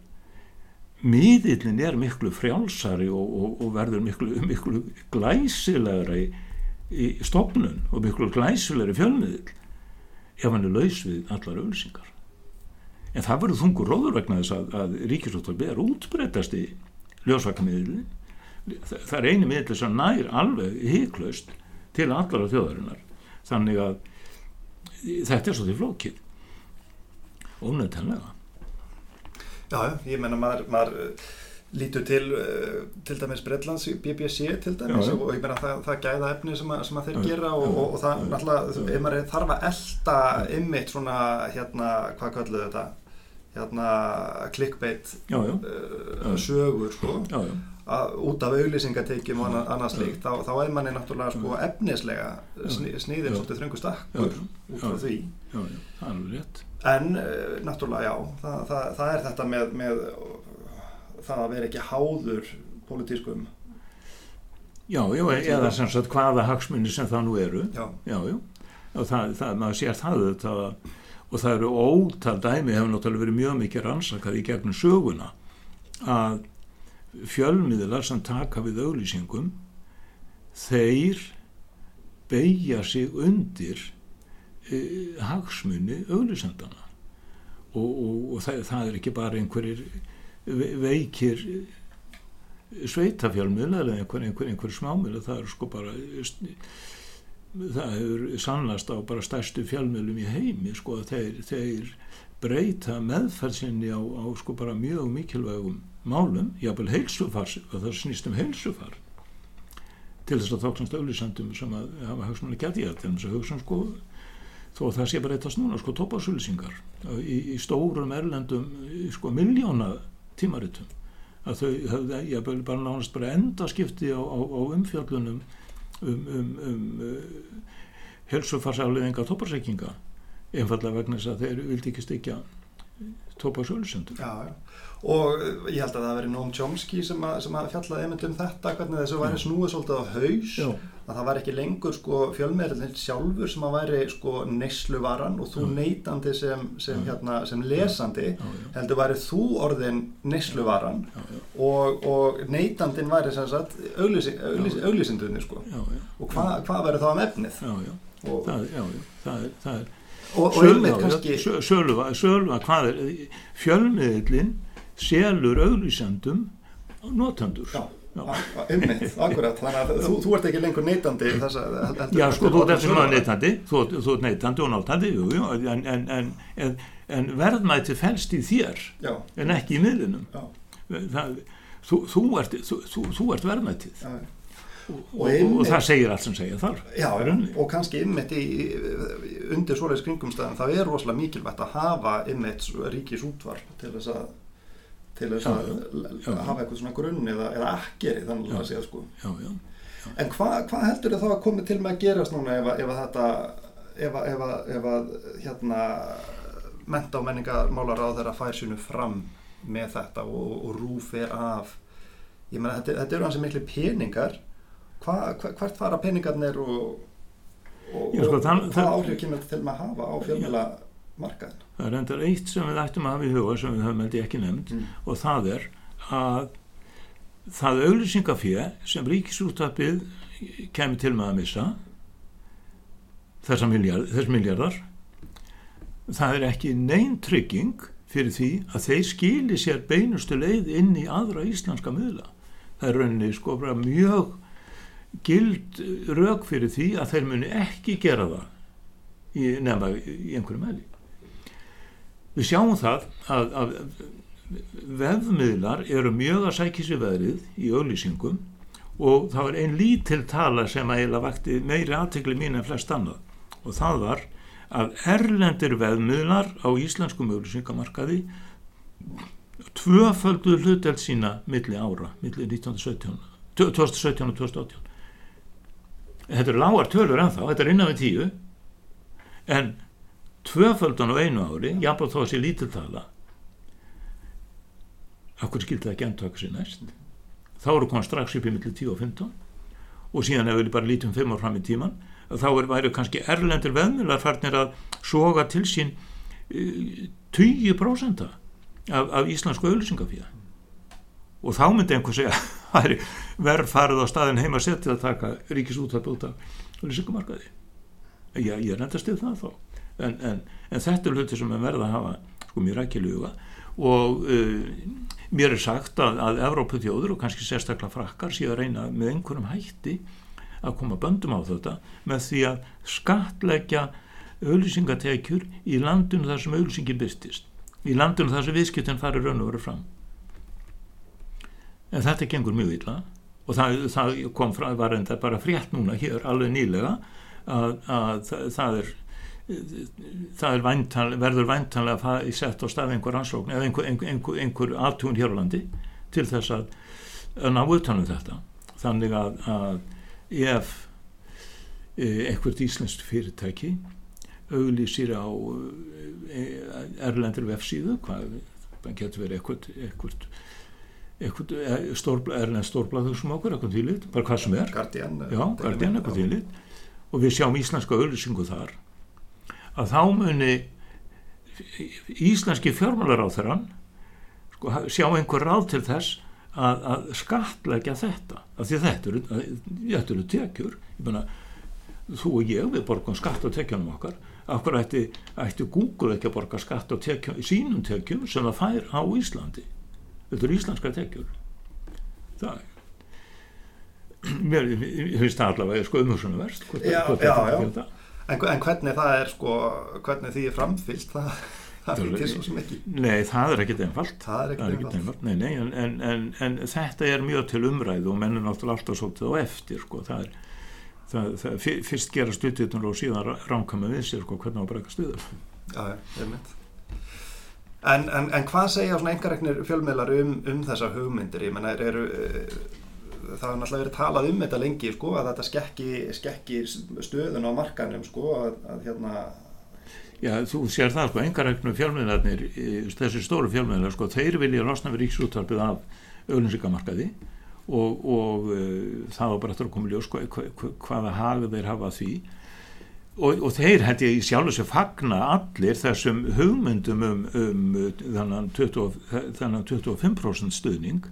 miðillin er miklu frjálsari og, og, og verður miklu, miklu glæsilegri í, stofnun og miklu glæsilegri fjölmiðil ef hann er laus við allar ölsingar en það verður þungur róður vegna þess að, að ríkisóttarbi er útbreytast í ljósvakamiðilin það er eini miðli sem nær alveg híklaust til allar af þjóðarinnar. Þannig að þetta er svo því flókið. Ónöðtanlega Já, ég menna maður, maður uh, lítur til uh, til dæmis Breitlands BBC til dæmis já, já. og ég menna það, það gæða efni sem, að, sem að þeir já, gera og, og, og það náttúrulega, ef maður þarf að elda ymmit svona, hérna, hvað kalluðu þetta? Hérna, clickbait uh, sögur, sko að, út af auglýsingateikjum og annað slíkt þá, þá er manni náttúrulega sko, efnislega sni, sniðin svolítið þröngu stakkur út frá því. Já, já, það er alveg rétt. En uh, náttúrulega já það, það, það er þetta með, með það að vera ekki háður politískum Já, já, eða sem sagt hvaða hagsmunni sem það nú eru. Já, já, já. Og það, það, maður sér það það, og það eru ótal dæmi hefur náttúrulega verið mjög mikið rannsakað í gegnum söguna að fjölmiðlar sem taka við auglýsingum þeir beigja sig undir e, hagsmunni auglýsendana og, og, og það, það er ekki bara einhverjir veikir sveitafjölmiðlar eða einhver, einhver, einhver smámiðlar það er sko bara það hefur sannast á bara stærstu fjölmiðlum í heimi sko þeir, þeir breyta meðferðsynni á, á sko bara mjög mikilvægum málum, jáfnveil heilsufars og það snýst um heilsufar til þess að þóknast auðlýsandum sem að hafa hagsmanni gæti að til þess að hugsa um sko þó að það sé bara eitthvað snúna sko tópasauðlýsingar í, í stórum erlendum sko miljóna tímaritum að þau hefði jáfnveil bara nánast bara endaskipti á, á, á umfjallunum um, um, um uh, heilsufarsafleðinga tópasreikinga einfallega vegna þess að þeir vildi ekki stekja tópasauðlýsandum Já, já og ég held að það veri Noam Chomsky sem að, sem að fjallaði einmitt um þetta hvernig þessu væri snúið svolítið á haus Já. að það væri ekki lengur sko, fjölmeðurinn sjálfur sem að væri sko, neysluvaran og þú neytandi sem, sem, hérna, sem lesandi Já, heldur væri þú orðin neysluvaran og, og neytandin væri auglýsindunni sko. og hvað hva verður þá um efnið? Og, það, það er, það er og, og einmitt kannski Sölva, hvað er fjölmiðlinn selur auglýsandum notandur Já, ummitt, akkurat þannig að þú, þú ert ekki lengur neytandi þess að Já, sko, þú ert eftir maður neytandi þú, þú ert neytandi og nátandi jú, jú, en, en, en, en verðmæti fælst í þér Já. en ekki í miðlunum það, þú, þú ert, ert verðmætið. Já Og, og, og það segir allt sem segir þar Já, og kannski ymmit undir svoleiðs kringumstæðan það er rosalega mikilvægt að hafa ymmit ríkis útvar til þess að til þess að já, hafa eitthvað svona grunn eða, eða akkeri þannig að segja sko. Já, já, en hvað hva heldur þið þá að komi til með að gerast núna ef, ef að þetta ef að, ef að, ef að hérna menta og menningamálar á þeirra fær sínu fram með þetta og, og rúfir af? Ég menna þetta, þetta eru hansi miklu peningar. Hva, hva, hvert fara peningarnir og, og, sko, og hvað áhrif kemur til með að hafa á fjölmjöla markaðin. Það er endar eitt sem við ættum að hafa í huga sem við höfum heldur ekki nefnd mm. og það er að það auðlýsingafíða sem ríkisúttapið kemur til með að missa þessar miljard, þess miljardar það er ekki neyn trygging fyrir því að þeir skili sér beinustu leið inn í aðra íslenska miðla. Það er rauninni sko bara mjög gild rauk fyrir því að þeir muni ekki gera það nefna í einhverju meðli við sjáum það að, að vefmiðlar eru mjög að sækja sér veðrið í auðlýsingum og það var einn lítil tala sem að eila vakti meiri aðtegli mín en flest annað. Og það var að erlendir veðmiðlar á íslenskum auðlýsingamarkaði tvöföldu hluteld sína milli ára, milli 1917 2017 og 2018 þetta eru lágar tölur ennþá, þetta er innan við tíu en tvöföldan á einu ári, jafnveg þó að sé lítiltala okkur skildi það ekki endtöka sér næst? Þá eru komað strax upp í milli 10 og 15 og síðan ef við bara lítum 5 ár fram í tíman þá er, væri kannski erlendir veðmular farnir að soga til sín uh, 20% af, af íslensku auðlýsingafíða og þá myndi einhver segja verð farið á staðin heima settið að taka ríkisútvarp út af auðlýsingamarkaði ég, ég er enda stið það þá en, en, en þetta er hluti sem er verið að hafa sko mjög rækkiluga og uh, mér er sagt að, að Evróputjóður og kannski sérstaklega frakkar sé að reyna með einhverjum hætti að koma böndum á þetta með því að skatleggja auðlýsingatekjur í landinu þar sem auðlýsingin byrstist í landinu þar sem viðskiptin farir raun og verið fram. En þetta gengur mjög illa og það, það kom frá, var enda bara frétt núna hér alveg nýlega að, að það, það er það væntal, verður væntanlega að setja á stað einhver ansókn eða einhver, einhver, einhver, aftún hér á landi til þess að, ná utanum þetta. Þannig að, að ef e, einhvert íslenskt fyrirtæki auglýsir á e, erlendur vefsíðu hvað getur verið einhvert einhvert erlend stórblaður sem okkur, eitthvað þýlit, bara hvað sem er. Guardian, já, Guardian, eitthvað þýlit og við sjáum íslenska auglýsingu þar að þá muni íslenski fjármálar á þeirran sko, sjá einhver ráð til þess að, að skatleggja þetta. Af því þetta eru, þetta eru tekjur. Ég menna, þú og ég við borgum skatt á tekjunum okkar. Okkur ætti, ætti Google ekki að borga skatt á tekjum, sínum tekjum sem það fær á Íslandi? Þetta eru íslenska tekjur. Það er mér finnst það allavega sko umhugsunum verst já, já, já En, en hvernig það er sko, hvernig því er framfyllt, það, það er til svo sem ekki. Nei, það er ekkit einfalt. Það er ekkit einfalt. einfalt. Nei, nei, en, en, en þetta er mjög til umræðu og menn er náttúrulega alltaf svolítið á eftir, sko. Það er, það, það, fyrst gera stuðtitun og síðan ránkama við sér, sko, hvernig á að breyka stuður. Já, ég er mynd. En, en hvað segja svona engaregnir fjölmiðlar um, um þessa hugmyndir? Ég menna, eru... er, það har náttúrulega verið talað um þetta lengi sko, að þetta skekki, skekki stöðun á markanum sko, að, að hérna Já, þú sér það sko, engaregnum fjölmiðlarnir þessi stóru fjölmiðlar, sko, þeir vilja losna við ríksúttarpið af auðvinsíkamarkaði og, og uh, það var bara eftir að koma ljós sko, hva, hvaða hagð þeir hafa því. Og, og þeir held ég sjálf þess að fagna allir þessum hugmyndum um, um þannan 20, 25% stuðning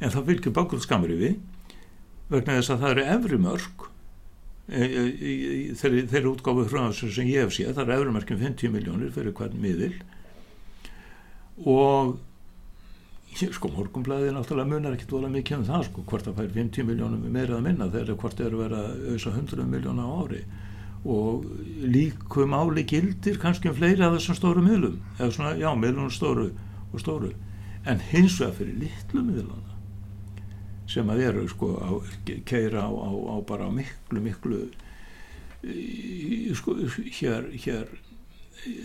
en það fylgir bakgrunn skamri við vegna þess að það eru efri mörg þeirri, þeirri útgáfu frá sem ég hef séð, það eru efri mörgum 50 miljónir fyrir hvern miðil. Og sko morgumblæði náttúrulega munar ekki dóla mikið um það sko, hvort það fær 50 miljónum meira að minna þegar hvort það eru verið að auðsa 100 miljóna á ári. Og líkum áli gildir kannski um fleiri af þessum stóru miðlum eða svona, já, miðlunum stóru og stóru. En hins vegar fyrir litlu miðluna sem að eru sko að keira á, á, á bara miklu miklu sko hér, hér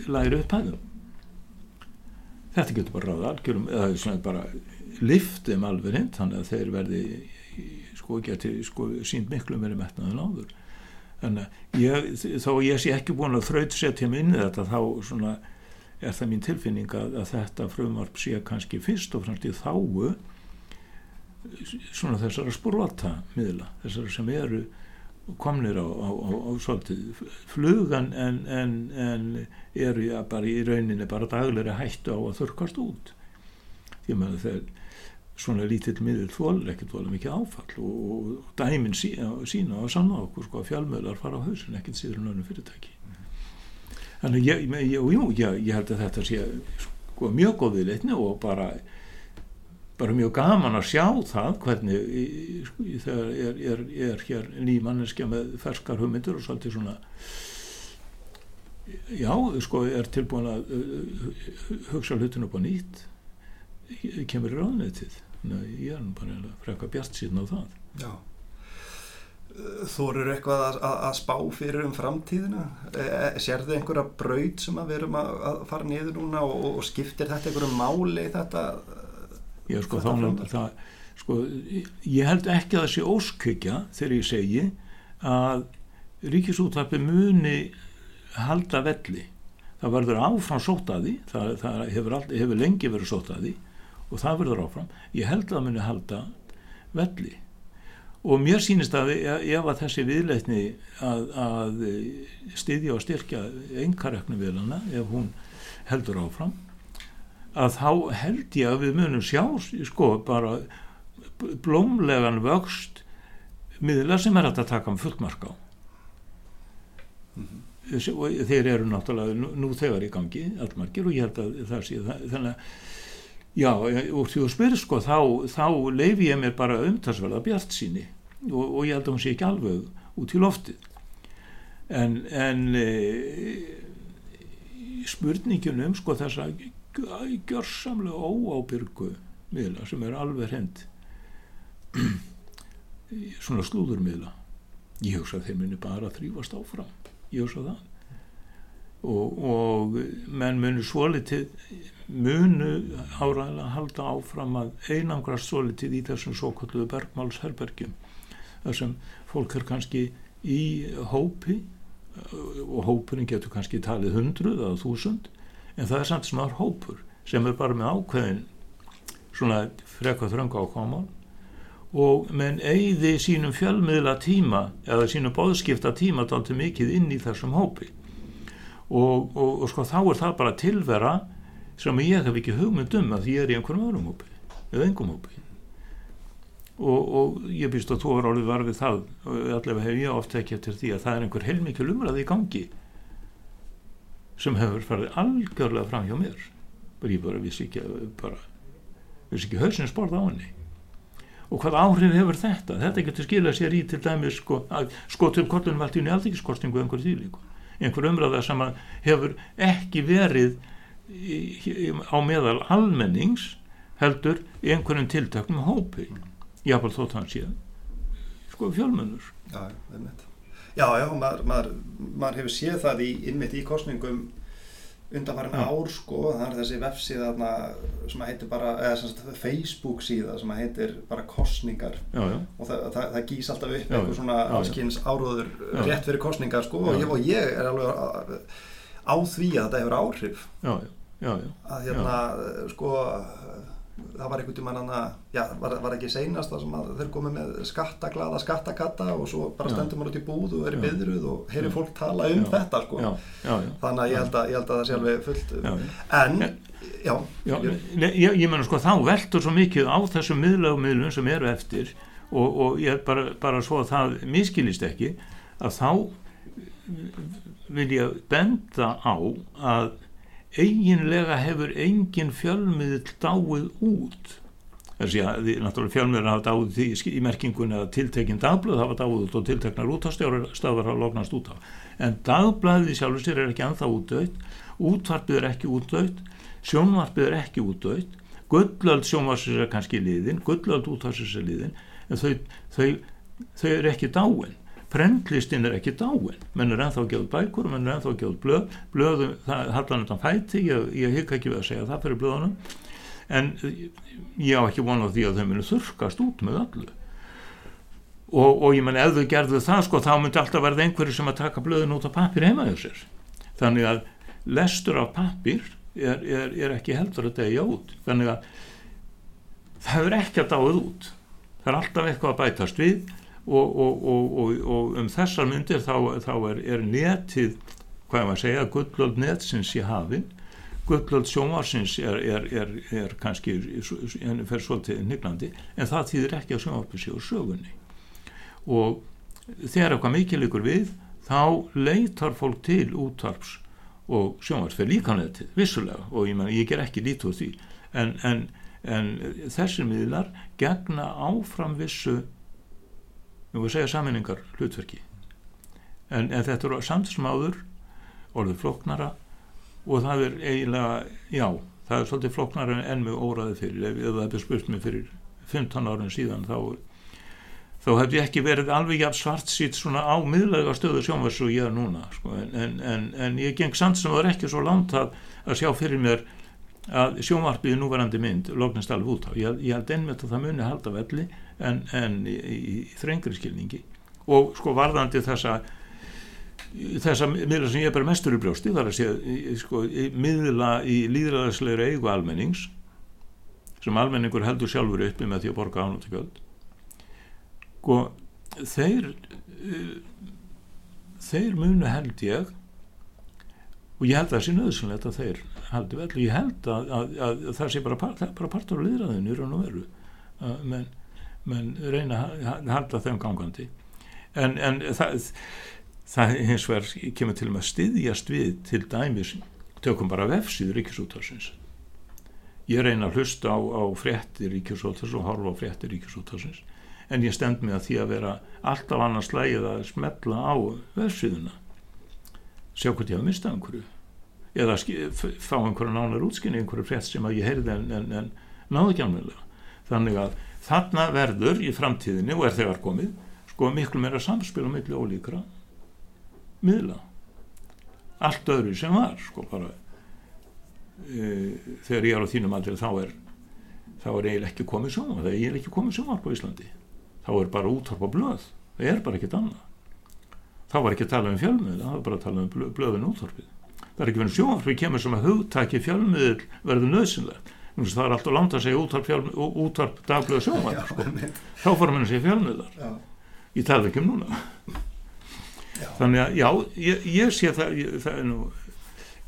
læri upp hæðum þetta getur bara ráða algjörum eða svona bara liftum alveg hinn þannig að þeir verði sko geti sko sínt miklu meiri metnaðin áður. Að ég, þó ég sé ekki búin að þraut setja mig inn í þetta þá svona er það mín tilfinning að, að þetta frumvarp sé kannski fyrst og fremst í þáu svona þessara spórvalta miðla, þessara sem eru komnir á, á, á, á svolítið. Flugan en, en, en eru já bara í rauninni bara daglega hættu á að þurkast út. Því að þeir svona lítill miðil þólir ekkert volið mikið áfall og, og dæmin sína, sína og sanna okkur sko að fjálmöðlar fara á hausin ekkert síður en önum fyrirtæki. Þannig ég, ég, jú, ég, ég held að þetta sé sko mjög góðið leitni og bara bara mjög gaman að sjá það hvernig sko, þegar er, er, er hér ný manneskja með ferskar hugmyndur og svolítið svona já, sko, er tilbúin að hugsa hlutin upp á nýtt kemur í ráðnetið ég er bara frekka bjart síðan á það. Já. Þú eru eitthvað að, að, að spá fyrir um framtíðina? E, e sér þið einhverja braud sem að við erum að, að fara niður núna og, og skiptir þetta einhverju máli þetta ég, sko, þá, það, sko, ég held ekki að það sé óskykja þegar ég segi að ríkisútvarpi muni halda velli. Það verður áfram sótt að því það, það hefur, all, hefur lengi verið sótt að því og það verður áfram. Ég held að það muni halda velli. Og mér sýnist að e- ef að þessi viðleitni að, að styðja og styrkja engareknu viðlana ef hún heldur áfram að þá held ég að við munum sjá sko bara blómlegan vöxt miðla sem er að taka um fullmark á. Þessi- og þeir eru náttúrulega nú, nú þegar í gangi allmargir og ég held að það sé það, þannig að já, og því þú spyrir sko þá, þá leifi ég mér bara umtalsverða bjart síni og, og ég held að hún sé ekki alveg út í loftið. En, en e, spurningin um sko þessa gjörsamlega óábyrgu miðla sem er alveg hend svona slúðurmiðla. Ég hugsa þeir muni bara þrýfast áfram. Ég hugsa það. Og, og menn munu svolítið munu áræðilega halda áfram að einangrast svolítið í þessum svo kalluðu bergmálsherbergjum þar sem fólk er kannski í hópi og hópurinn getur kannski talið hundruð eða þúsund en það er samt sem er hópur sem er bara með ákveðin svona frekar þrönga ákvámál og menn eigði sínum fjölmiðla tíma eða sínum bóðskipta tíma dálítið mikið inn í þessum hópi. Og, og, og sko þá er það bara tilvera sem ég hef ekki hugmynd um að ég er í einhverjum öðrum hópi eða engum hópi. Og, og ég býst að þú er orðið varfið það og allavega hef ég oft ekki eftir því að það er einhver heilmikil umræði í gangi sem hefur farið algjörlega fram hjá mér. Bara ég bara vissi ekki bara vissi ekki hausins borða á henni. Og hvað áhrif hefur þetta? Þetta getur skilað sér í til dæmis sko, skotum kollunum allt í unni aldrei einhver þýlíku, einhver umræða sem hefur ekki verið á meðal almennings heldur í einhverjum tiltaknum hópi. Jáfnveg þótt hann sé sko fjölmennur. Já, einmitt. Já, já, maður, maður, maður hefur séð það í, innmitt í kostningum undanfarin Já. ár sko, það er þessi vefsíða þarna sem heitir bara, eða sem sagt Facebook síða sem heitir bara kostningar já, já, og það, það, það gís alltaf upp eitthvað svona allskins áróður rétt fyrir kostningar sko. Og ég, og ég er alveg á, á því að þetta hefur áhrif. Já, já, já, já. að hérna sko það var einhvern tímann hann að já, var, var ekki seinast það sem að þeir komið með skattaglada skattakatta og svo bara stendur maður út í búð og er í byðruð og heyrir fólk tala um Já. þetta sko. Já, já, já. þannig að ég held að, ég held að það sé alveg fullt. En, já, ég- ég, menna sko þá veltur svo mikið á þessum miðlögum miðlum sem eru eftir og, og ég bara, bara svo að það miskilist ekki að þá vil ég benda á að eiginlega hefur engin fjölmiðl dáið út. Þessi að því náttúrulega fjölmiðl hafa dáið því í- í merkingunni að tiltekin dagblöð hafa dáið út og tilteknar útastjáðar hafa lognast út af en dagblæði sjálfur sér er ekki anþá útdautt útvarpið er ekki útdautt sjónvarpið er ekki útdautt gullöld sjónvarsins er kannski liðin gullöld útvarsins er liðin en þau, þau, þau eru ekki dáin prentlistin er ekki dáin. Menn er gefa út bækur menn er gefa út blöð. Blöðum, það hallan undan fæti ég, ég hygg ekki við að segja það fyrir blöðunum. En ég á ekki vona á því að þau munu þurrkast út með öllu. Og, og ég menn ef þau gerðu það sko þá myndi alltaf verða einhverju sem að taka blöðun út af pappir heima hjá sér. Þannig að lestur af pappir er, er, er ekki heldur að degja út. Þannig að það er ekki að dáið út. Það er alltaf eitthvað að bætast við og, og, og, um þessar myndir þá, þá er, er netið hvað er maður að segja, gullöld netsins í hafin gullöld sjónvarsins er, er, er, kannski en fer svolítið niglandi en það þýðir ekki að sjónvarpi séu sögunni. Og þegar eitthvað mikið líkur við þá leitar fólk til útvarps og sjónvars fyrir líkanetið, vissulega og ég, meni, ég ger ekki lítið úr því. En, en, en þessir miðlar gegna áfram vissu nú að segja saminningar hlutverki en, en þetta eru samt sem áður orðið flóknara og það er eiginlega, já það er svolítið flóknara en mig óraði fyrir ef, ef það hefði spurt mig fyrir 15 árin síðan þá þá hef ég ekki verið alveg jafn svart sýtt svona á miðlega stöðu sjónvers og ég er núna sko. en, en, en ég geng samt sem það er ekki svo langt að, að sjá fyrir mér að sjónvarpið núverandi mynd lognast alveg út á. Ég, ég held einmitt að það muni halda velli en, en í, í þrengri skilningi og sko varðandi þessa þessa miðla sem ég er bara mestur í brjósti þar að segja sko, miðla í líðræðisleira eigu almennings sem almenningur heldur sjálfur uppi með því að borga ánáttakjöld sko þeir þeir munu held ég og ég held að það sé nöðsynlegt að þeir haldi vel og ég held að, að, að, að það sé bara, part, bara partur á liðræðinu í raun og veru menn, menn reyna að halda þeim gangandi. En, en það, það hins vegar kemur til með að styðjast við til dæmis tökum bara vefsíður ríkisútarsins ég reyna að hlusta á, á fréttir ríkisútars og horfa á fréttir ríkisútarsins en ég stend mig að því að vera alltaf annars lægið að smetla á vefsíðuna. Sjá hvort ég hafa mistað einhverju eða fá einhverju nánar útskynni einhverju frétt sem að ég heyrði en, en, en náðu ekki alveg þannig að þarna verður í framtíðinni og er þegar komið sko miklu meira samspil á milli ólíkra miðla. Allt öðru sem var sko bara e, þegar ég er á þínum aldrei þá er þá er eiginlega ekki komið sjónvarp það er eiginlega ekki komið sjónvarp á Íslandi. Þá er bara útvarp á blöð það er bara ekkit annað. Þá var ekki að tala um fjölmiðl það var bara að tala um blöðin útvarpið það er ekki verið sjónvarp við kemur sem að hugtaki fjölmiðl verður nöðsynlega það er alltaf langt að segja útvarp, útvarp dagblöð sjónvarp sko. þá fórum við að segja fjölmiðlar ég tala ekki um núna já. þannig að já ég, ég sé það, ég, það er nú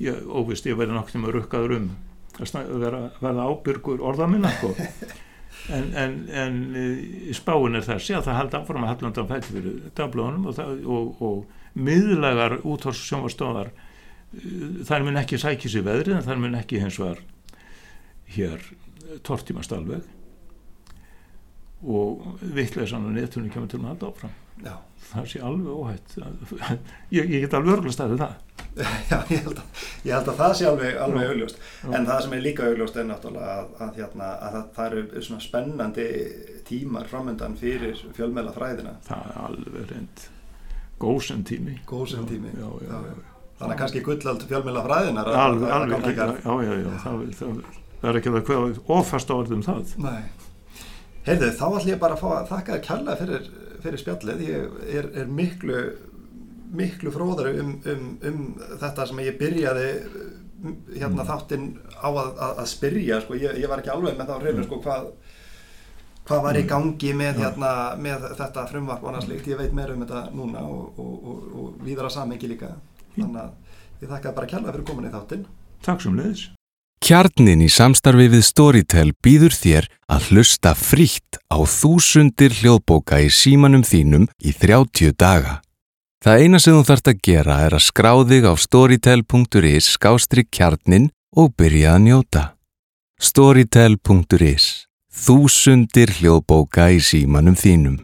ég, óvist ég verði noktið með rukkaður um að vera, verða ábyrgur orða minna sko. en, en, en spáin er þessi að það haldi áfram að hallandan fætti fyrir dagblöðunum og, og, og miðlagar úthors sjónvarstofar þar mun ekki sækja sér veðrið en þar mun ekki hens var hér tortímast alveg. Og vittlega og netunni kemur til að halda áfram. Já. það sé alveg óhætt. Ég, ég get alveg örglast að það. Já, ég held að, ég held að það sé alveg, alveg augljóst, en það sem er líka augljóst er náttúrulega að, að, hérna, að það, það eru svona spennandi tímar framöndan fyrir fjölmela fræðina það er alveg reynd góðsend tími góðsend tími já, já, þannig að kannski gullald fjölmela fræðinar alveg, alveg, já, já, já það, það, það er ekki að ofast á orðum það nei Heyrðu, þá ætlum ég bara að fá að þakka þér kærlega fyrir, fyrir spjallið. Ég er, er miklu, miklu fróðari um, um, um þetta sem ég byrjaði hérna mm. þáttinn á að, að, að spyrja. Sko. Ég, ég var ekki alveg með það að reyna sko, hvað, hvað var í mm. gangi með, hérna, með þetta frumvarp og annars líkt. Ég veit meira um þetta núna og, og, og, og víðara samengi líka. Þannig að ég þakka bara kærlega fyrir komin í þáttinn. Takk sem leiðis. Kjarnin í samstarfi við Storytel býður þér að hlusta frítt á þúsundir hljóðbóka í símanum þínum í 30 daga. Það eina sem þú þarfst að gera er að skráðig á storytel.is skástri kjarnin og byrja að njóta. Storytel.is Þúsundir hljóðbóka í símanum þínum.